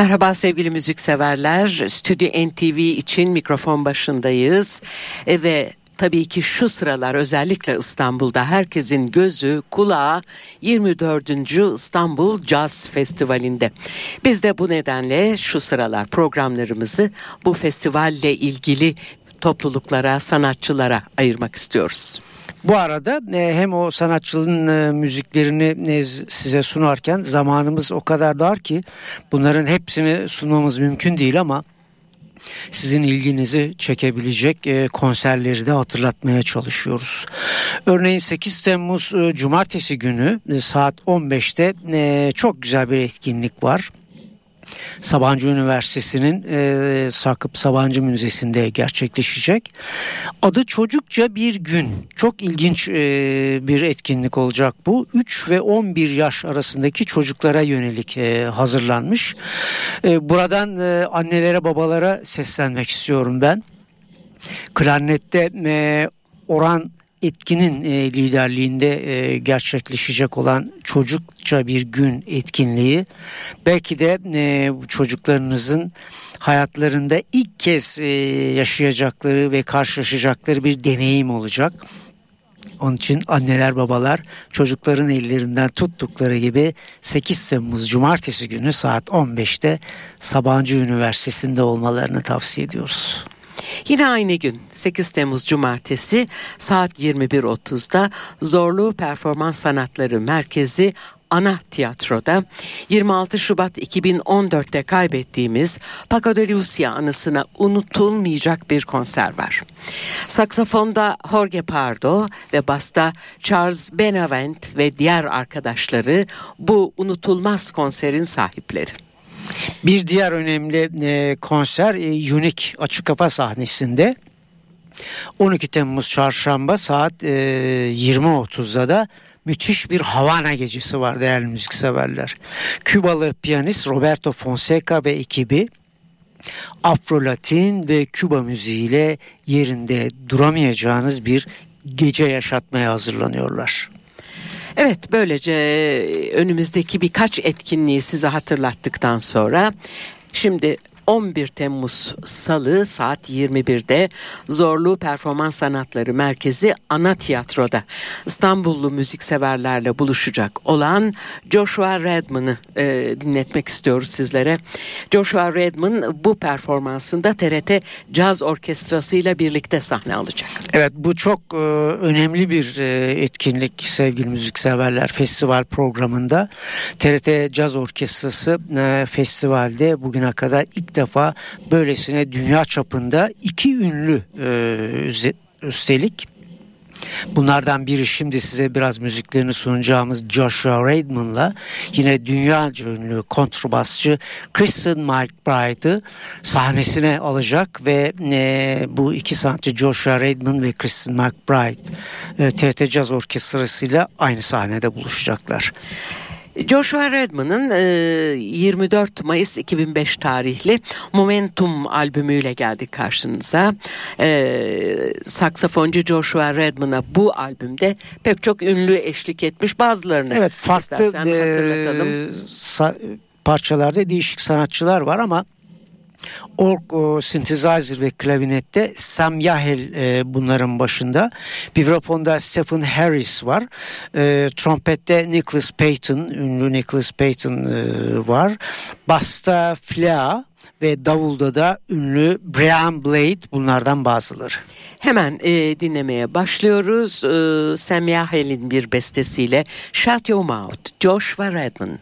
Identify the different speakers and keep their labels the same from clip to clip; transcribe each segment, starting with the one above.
Speaker 1: Merhaba sevgili müzikseverler. Stüdyo NTV için mikrofon başındayız. E, ve tabii ki şu sıralar özellikle İstanbul'da herkesin gözü kulağı 24. İstanbul Jazz Festivali'nde. Biz de bu nedenle şu sıralar programlarımızı bu festivalle ilgili topluluklara, sanatçılara ayırmak istiyoruz.
Speaker 2: Bu arada e, hem o sanatçının e, müziklerini e, size sunarken zamanımız o kadar dar ki bunların hepsini sunmamız mümkün değil ama sizin ilginizi çekebilecek konserleri de hatırlatmaya çalışıyoruz. Örneğin 8 Temmuz Cumartesi günü saat 15'te çok güzel bir etkinlik var. Sabancı Üniversitesi'nin e, Sakıp Sabancı Müzesi'nde gerçekleşecek. Adı Çocukça Bir Gün. Çok ilginç e, bir etkinlik olacak bu. 3 ve 11 yaş arasındaki çocuklara yönelik e, hazırlanmış. E, buradan e, annelere babalara seslenmek istiyorum ben. Klarnette e, Orhan etkinin e, liderliğinde e, gerçekleşecek olan çocukça bir gün etkinliği belki de e, çocuklarınızın hayatlarında ilk kez e, yaşayacakları ve karşılaşacakları bir deneyim olacak. Onun için anneler babalar çocukların ellerinden tuttukları gibi 8 Temmuz Cumartesi günü saat 15'te Sabancı Üniversitesi'nde olmalarını tavsiye ediyoruz.
Speaker 1: Yine aynı gün 8 Temmuz Cumartesi saat 21.30'da Zorlu Performans Sanatları Merkezi ana tiyatroda 26 Şubat 2014'te kaybettiğimiz Paco de Lucia anısına unutulmayacak bir konser var. Saksafonda Jorge Pardo ve basta Charles Benavent ve diğer arkadaşları bu unutulmaz konserin sahipleri.
Speaker 2: Bir diğer önemli e, konser e, Unique açık kafa sahnesinde 12 Temmuz çarşamba saat e, 20.30'da da müthiş bir Havana gecesi var değerli müzikseverler. Kübalı piyanist Roberto Fonseca ve ekibi Afro-Latin ve Küba müziğiyle yerinde duramayacağınız bir gece yaşatmaya hazırlanıyorlar.
Speaker 1: Evet böylece önümüzdeki birkaç etkinliği size hatırlattıktan sonra şimdi 11 Temmuz Salı saat 21'de Zorlu Performans Sanatları Merkezi Ana Tiyatro'da İstanbullu müzikseverlerle buluşacak olan Joshua Redman'ı e, dinletmek istiyoruz sizlere. Joshua Redman bu performansında TRT Caz Orkestrası ile birlikte sahne alacak.
Speaker 2: Evet bu çok e, önemli bir e, etkinlik sevgili müzikseverler festival programında. TRT Caz Orkestrası e, festivalde bugüne kadar ilk defa böylesine dünya çapında iki ünlü e, üstelik Bunlardan biri şimdi size biraz müziklerini sunacağımız Joshua Redman'la yine dünya ünlü kontrbasçı Kristen McBride'ı sahnesine alacak ve e, bu iki sanatçı Joshua Redman ve Kristen McBride e, TRT Jazz Orkestrası ile aynı sahnede buluşacaklar.
Speaker 1: Joshua Redman'ın 24 Mayıs 2005 tarihli Momentum albümüyle geldik karşınıza. saksafoncu Joshua Redman'a bu albümde pek çok ünlü eşlik etmiş bazılarını.
Speaker 2: Evet farklı e, parçalarda değişik sanatçılar var ama Org o, synthesizer ve klavinette Sam Yahel e, bunların başında. Vibrafonda Stephen Harris var. E, trompette Nicholas Payton, ünlü Nicholas Payton e, var. Basta Flea ve davulda da ünlü Brian Blade bunlardan bazıları.
Speaker 1: Hemen e, dinlemeye başlıyoruz. E, Sam Yahel'in bir bestesiyle Shut Your Mouth, Joshua Redman.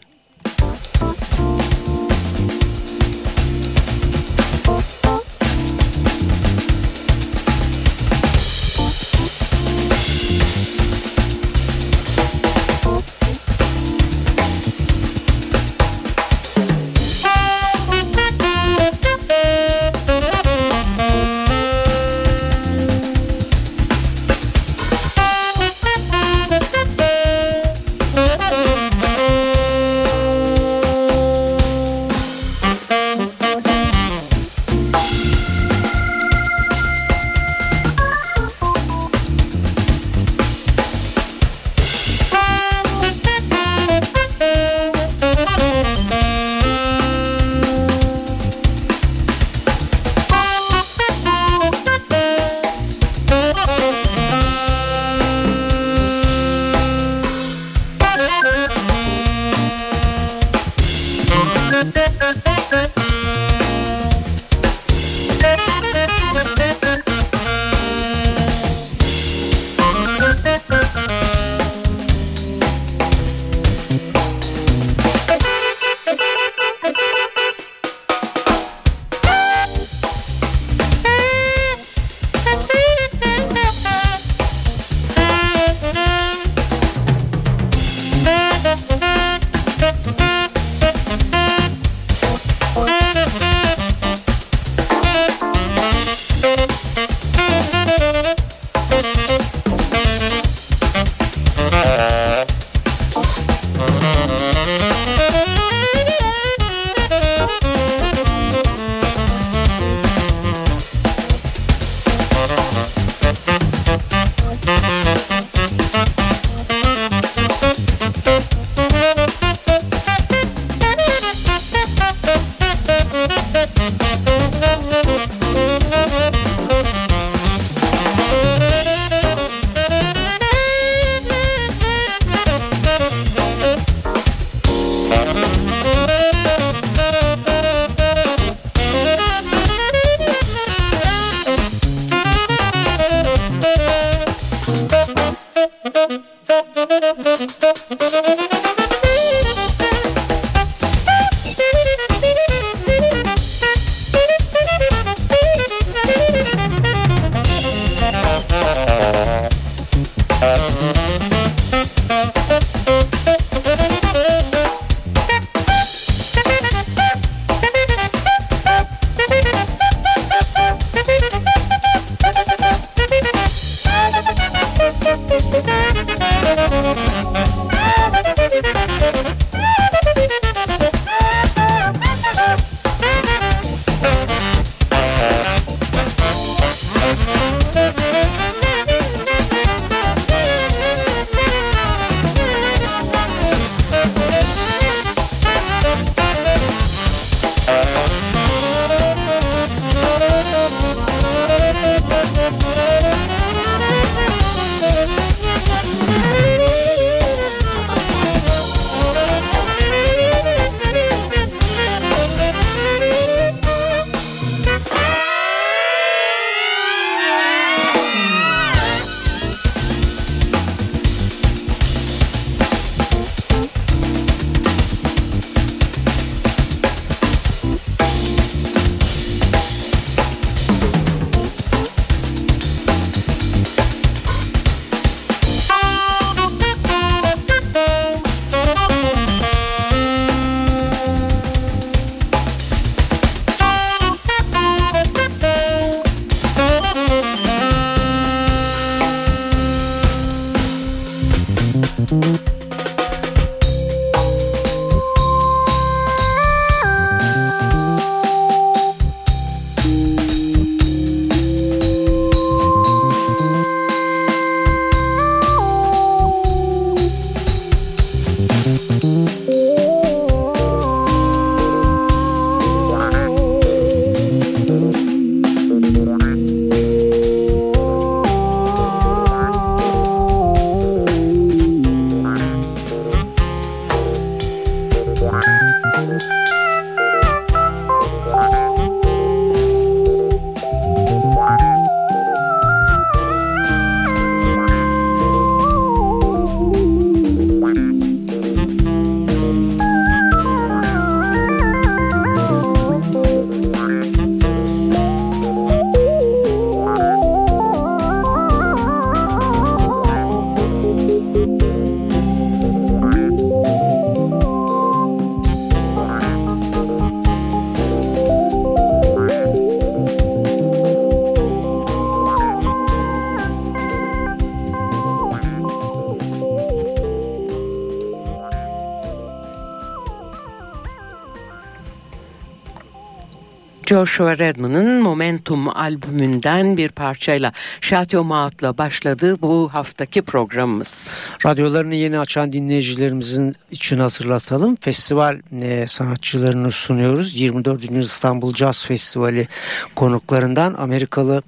Speaker 1: Joshua Redman'ın Momentum albümünden bir parçayla Chateau Maut'la başladı bu haftaki programımız.
Speaker 2: Radyolarını yeni açan dinleyicilerimizin için hatırlatalım. Festival e, sanatçılarını sunuyoruz. 24. İstanbul Jazz Festivali konuklarından Amerikalı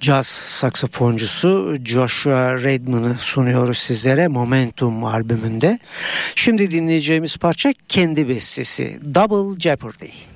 Speaker 2: caz saksafoncusu Joshua Redman'ı sunuyoruz sizlere Momentum albümünde. Şimdi dinleyeceğimiz parça kendi bestesi Double Jeopardy.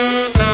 Speaker 2: Música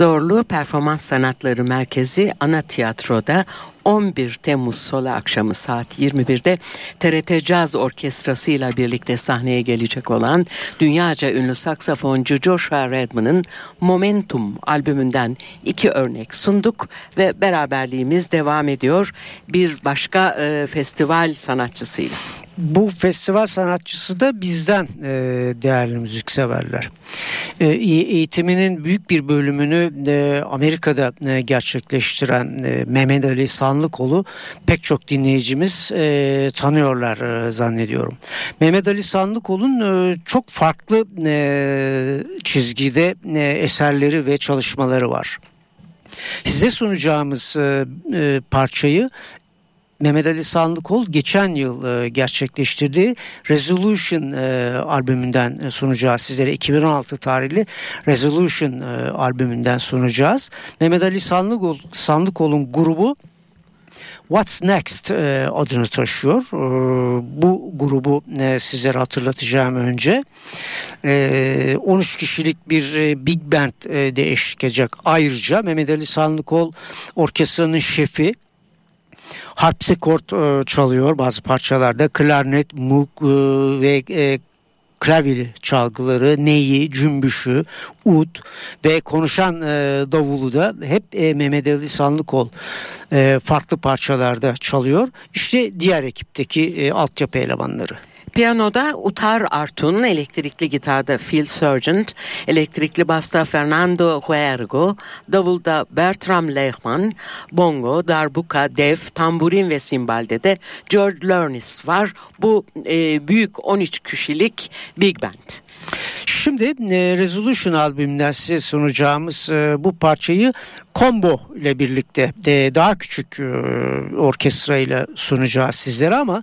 Speaker 1: Zorlu Performans Sanatları Merkezi Ana Tiyatro'da 11 Temmuz Salı akşamı saat 21'de TRT Caz Orkestrası ile birlikte sahneye gelecek olan dünyaca ünlü saksafoncu Joshua Redman'ın Momentum albümünden iki örnek sunduk ve beraberliğimiz devam ediyor bir başka e, festival sanatçısıyla
Speaker 2: bu festival sanatçısı da bizden e, değerli müzikseverler. E, eğitiminin büyük bir bölümünü e, Amerika'da e, gerçekleştiren e, Mehmet Ali Sanlıkolu pek çok dinleyicimiz e, tanıyorlar e, zannediyorum. Mehmet Ali Sanlıkol'un e, çok farklı e, çizgide e, eserleri ve çalışmaları var. Size sunacağımız e, e, parçayı Mehmet Ali Sanlıkol geçen yıl e, gerçekleştirdiği Resolution e, albümünden e, sunacağız sizlere 2016 tarihli Resolution e, albümünden sunacağız. Mehmet Ali Sanlıkol Sanlıkol'un grubu What's Next e, adını taşıyor. E, bu grubu e, sizlere hatırlatacağım önce. E, 13 kişilik bir e, big band e, de eşlik edecek. Ayrıca Mehmet Ali Sanlıkol orkestranın şefi harpsikort e, çalıyor bazı parçalarda. Klarnet, muk e, ve e, klavyeli çalgıları, neyi, cümbüşü, ud ve konuşan e, davulu da hep e, Mehmet Ali Sanlıkol e, farklı parçalarda çalıyor. İşte diğer ekipteki e, altyapı elemanları.
Speaker 1: Piyanoda Utar Artun, elektrikli gitarda Phil Sargent, elektrikli basta Fernando Huergo, davulda Bertram Lehman, bongo, darbuka, def, tamburin ve simbalde de George Lernis var. Bu e, büyük 13 kişilik Big Band.
Speaker 2: Şimdi e, Resolution albümünden size sunacağımız e, bu parçayı combo ile birlikte e, daha küçük orkestra ile sunacağız sizlere ama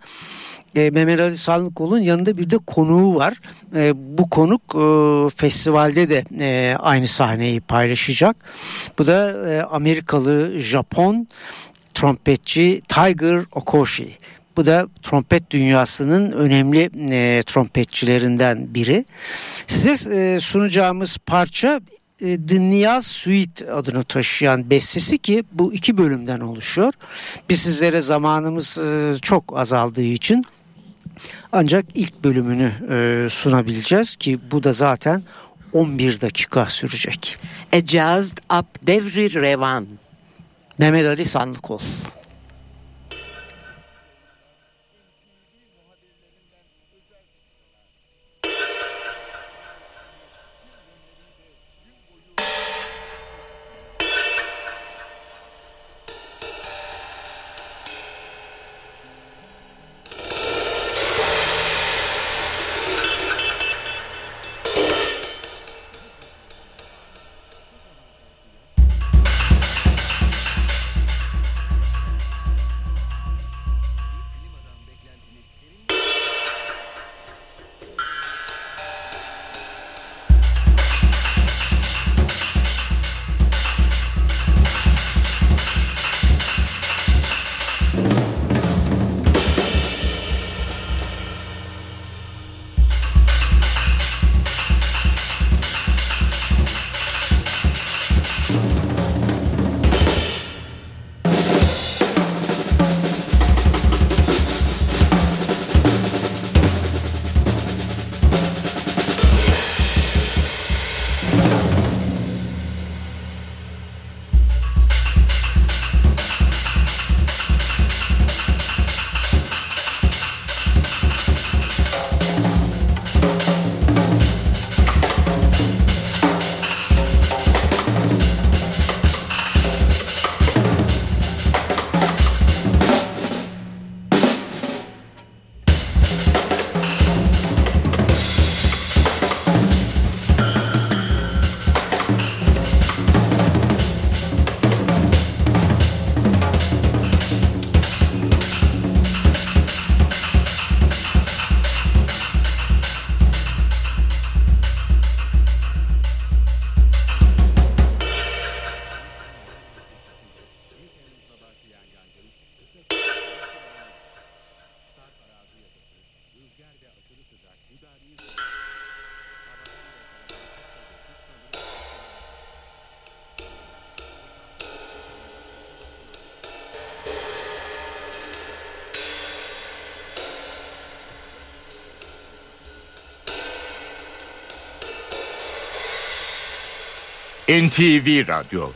Speaker 2: e, Mehmet Ali Sanlıkol'un yanında bir de konuğu var. E, bu konuk e, festivalde de e, aynı sahneyi paylaşacak. Bu da e, Amerikalı Japon trompetçi Tiger Okoshi. Bu da trompet dünyasının önemli e, trompetçilerinden biri. Size e, sunacağımız parça e, The Niyaz Suite adını taşıyan bestesi ki bu iki bölümden oluşuyor. Biz sizlere zamanımız e, çok azaldığı için ancak ilk bölümünü e, sunabileceğiz ki bu da zaten 11 dakika sürecek.
Speaker 1: A Jazzed Up Devri Revan.
Speaker 2: Mehmet Ali Sanlıkol.
Speaker 3: NTV Radyo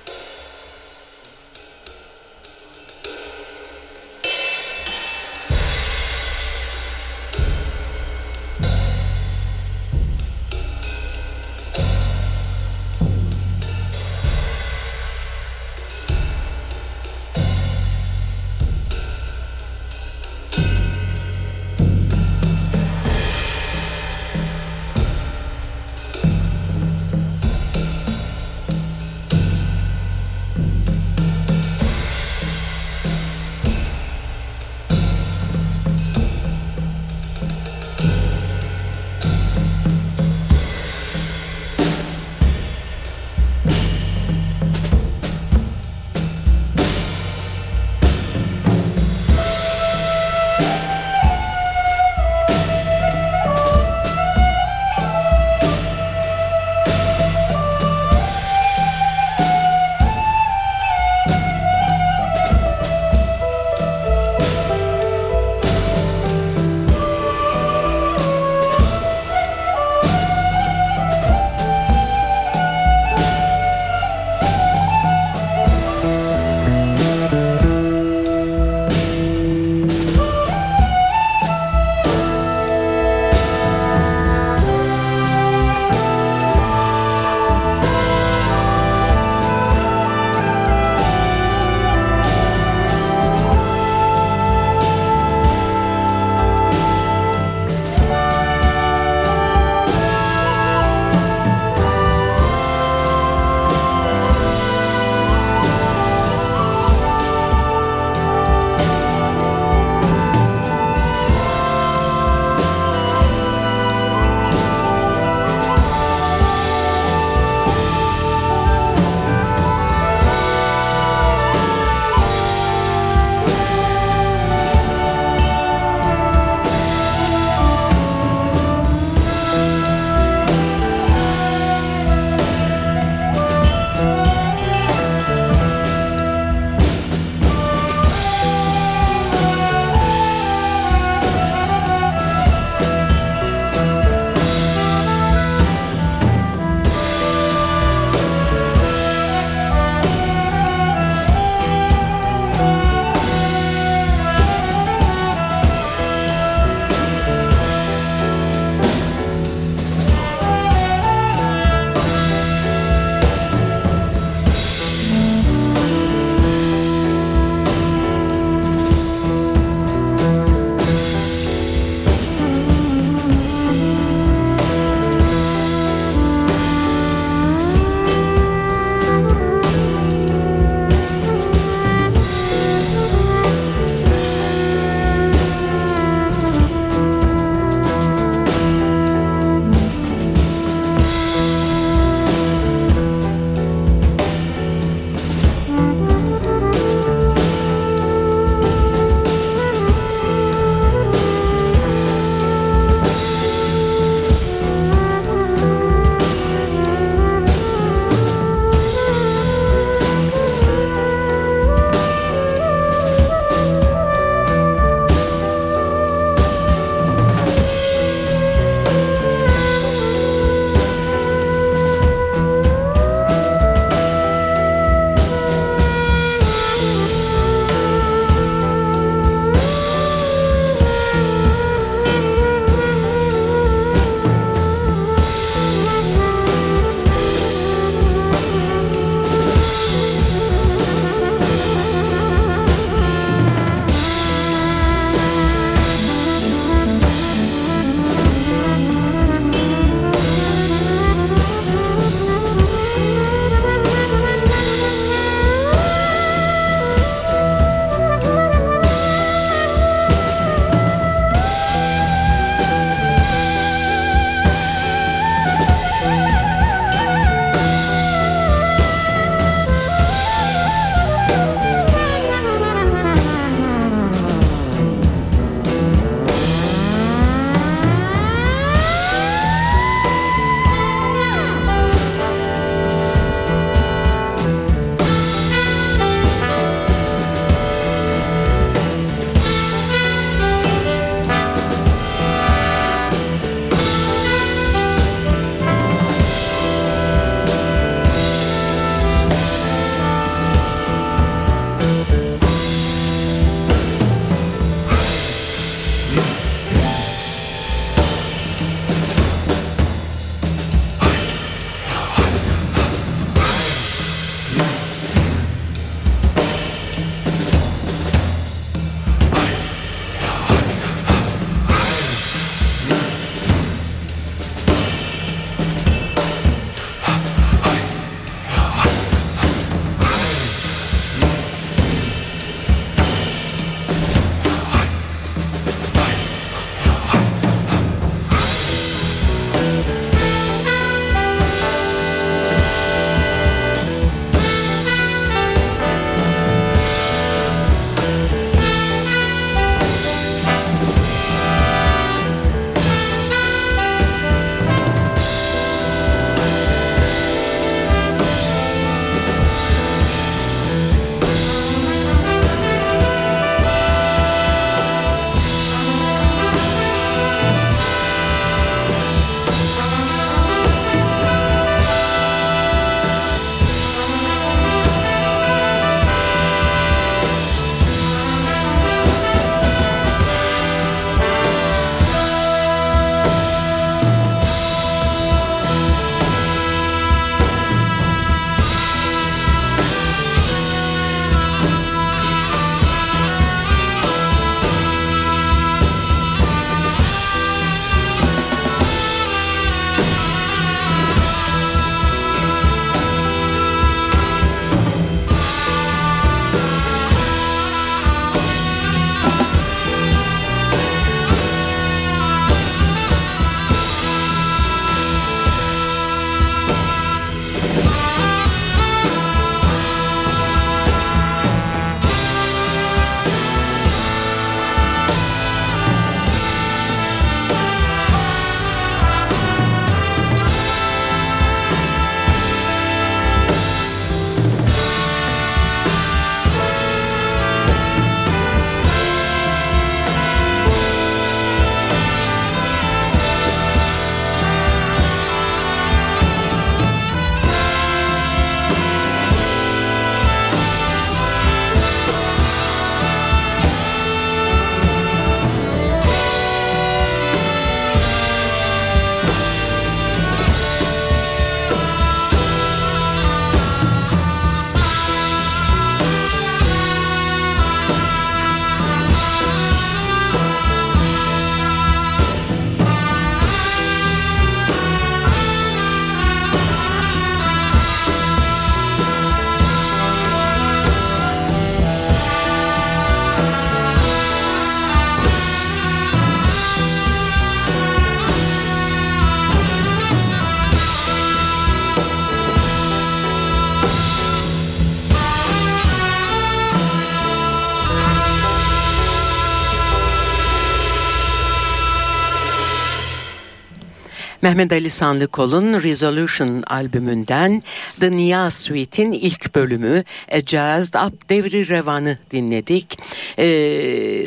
Speaker 1: Mehmet Ali Sanlıkol'un Resolution albümünden The Niyaz Suite'in ilk bölümü A Jazzed Up Devri Revan'ı dinledik. E,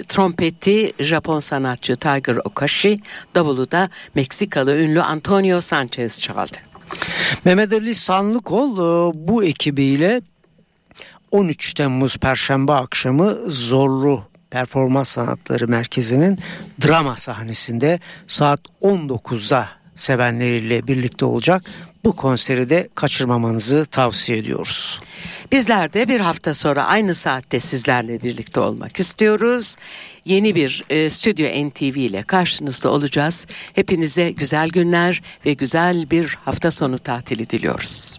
Speaker 1: trompeti Japon sanatçı Tiger Okashi, davulu da Meksikalı ünlü Antonio Sanchez çaldı.
Speaker 2: Mehmet Ali Sanlıkol e, bu ekibiyle 13 Temmuz Perşembe akşamı Zorlu Performans Sanatları Merkezi'nin drama sahnesinde saat 19'da sevenleriyle birlikte olacak. Bu konseri de kaçırmamanızı tavsiye ediyoruz.
Speaker 1: Bizler de bir hafta sonra aynı saatte sizlerle birlikte olmak istiyoruz. Yeni bir e, Stüdyo NTV ile karşınızda olacağız. Hepinize güzel günler ve güzel bir hafta sonu tatili diliyoruz.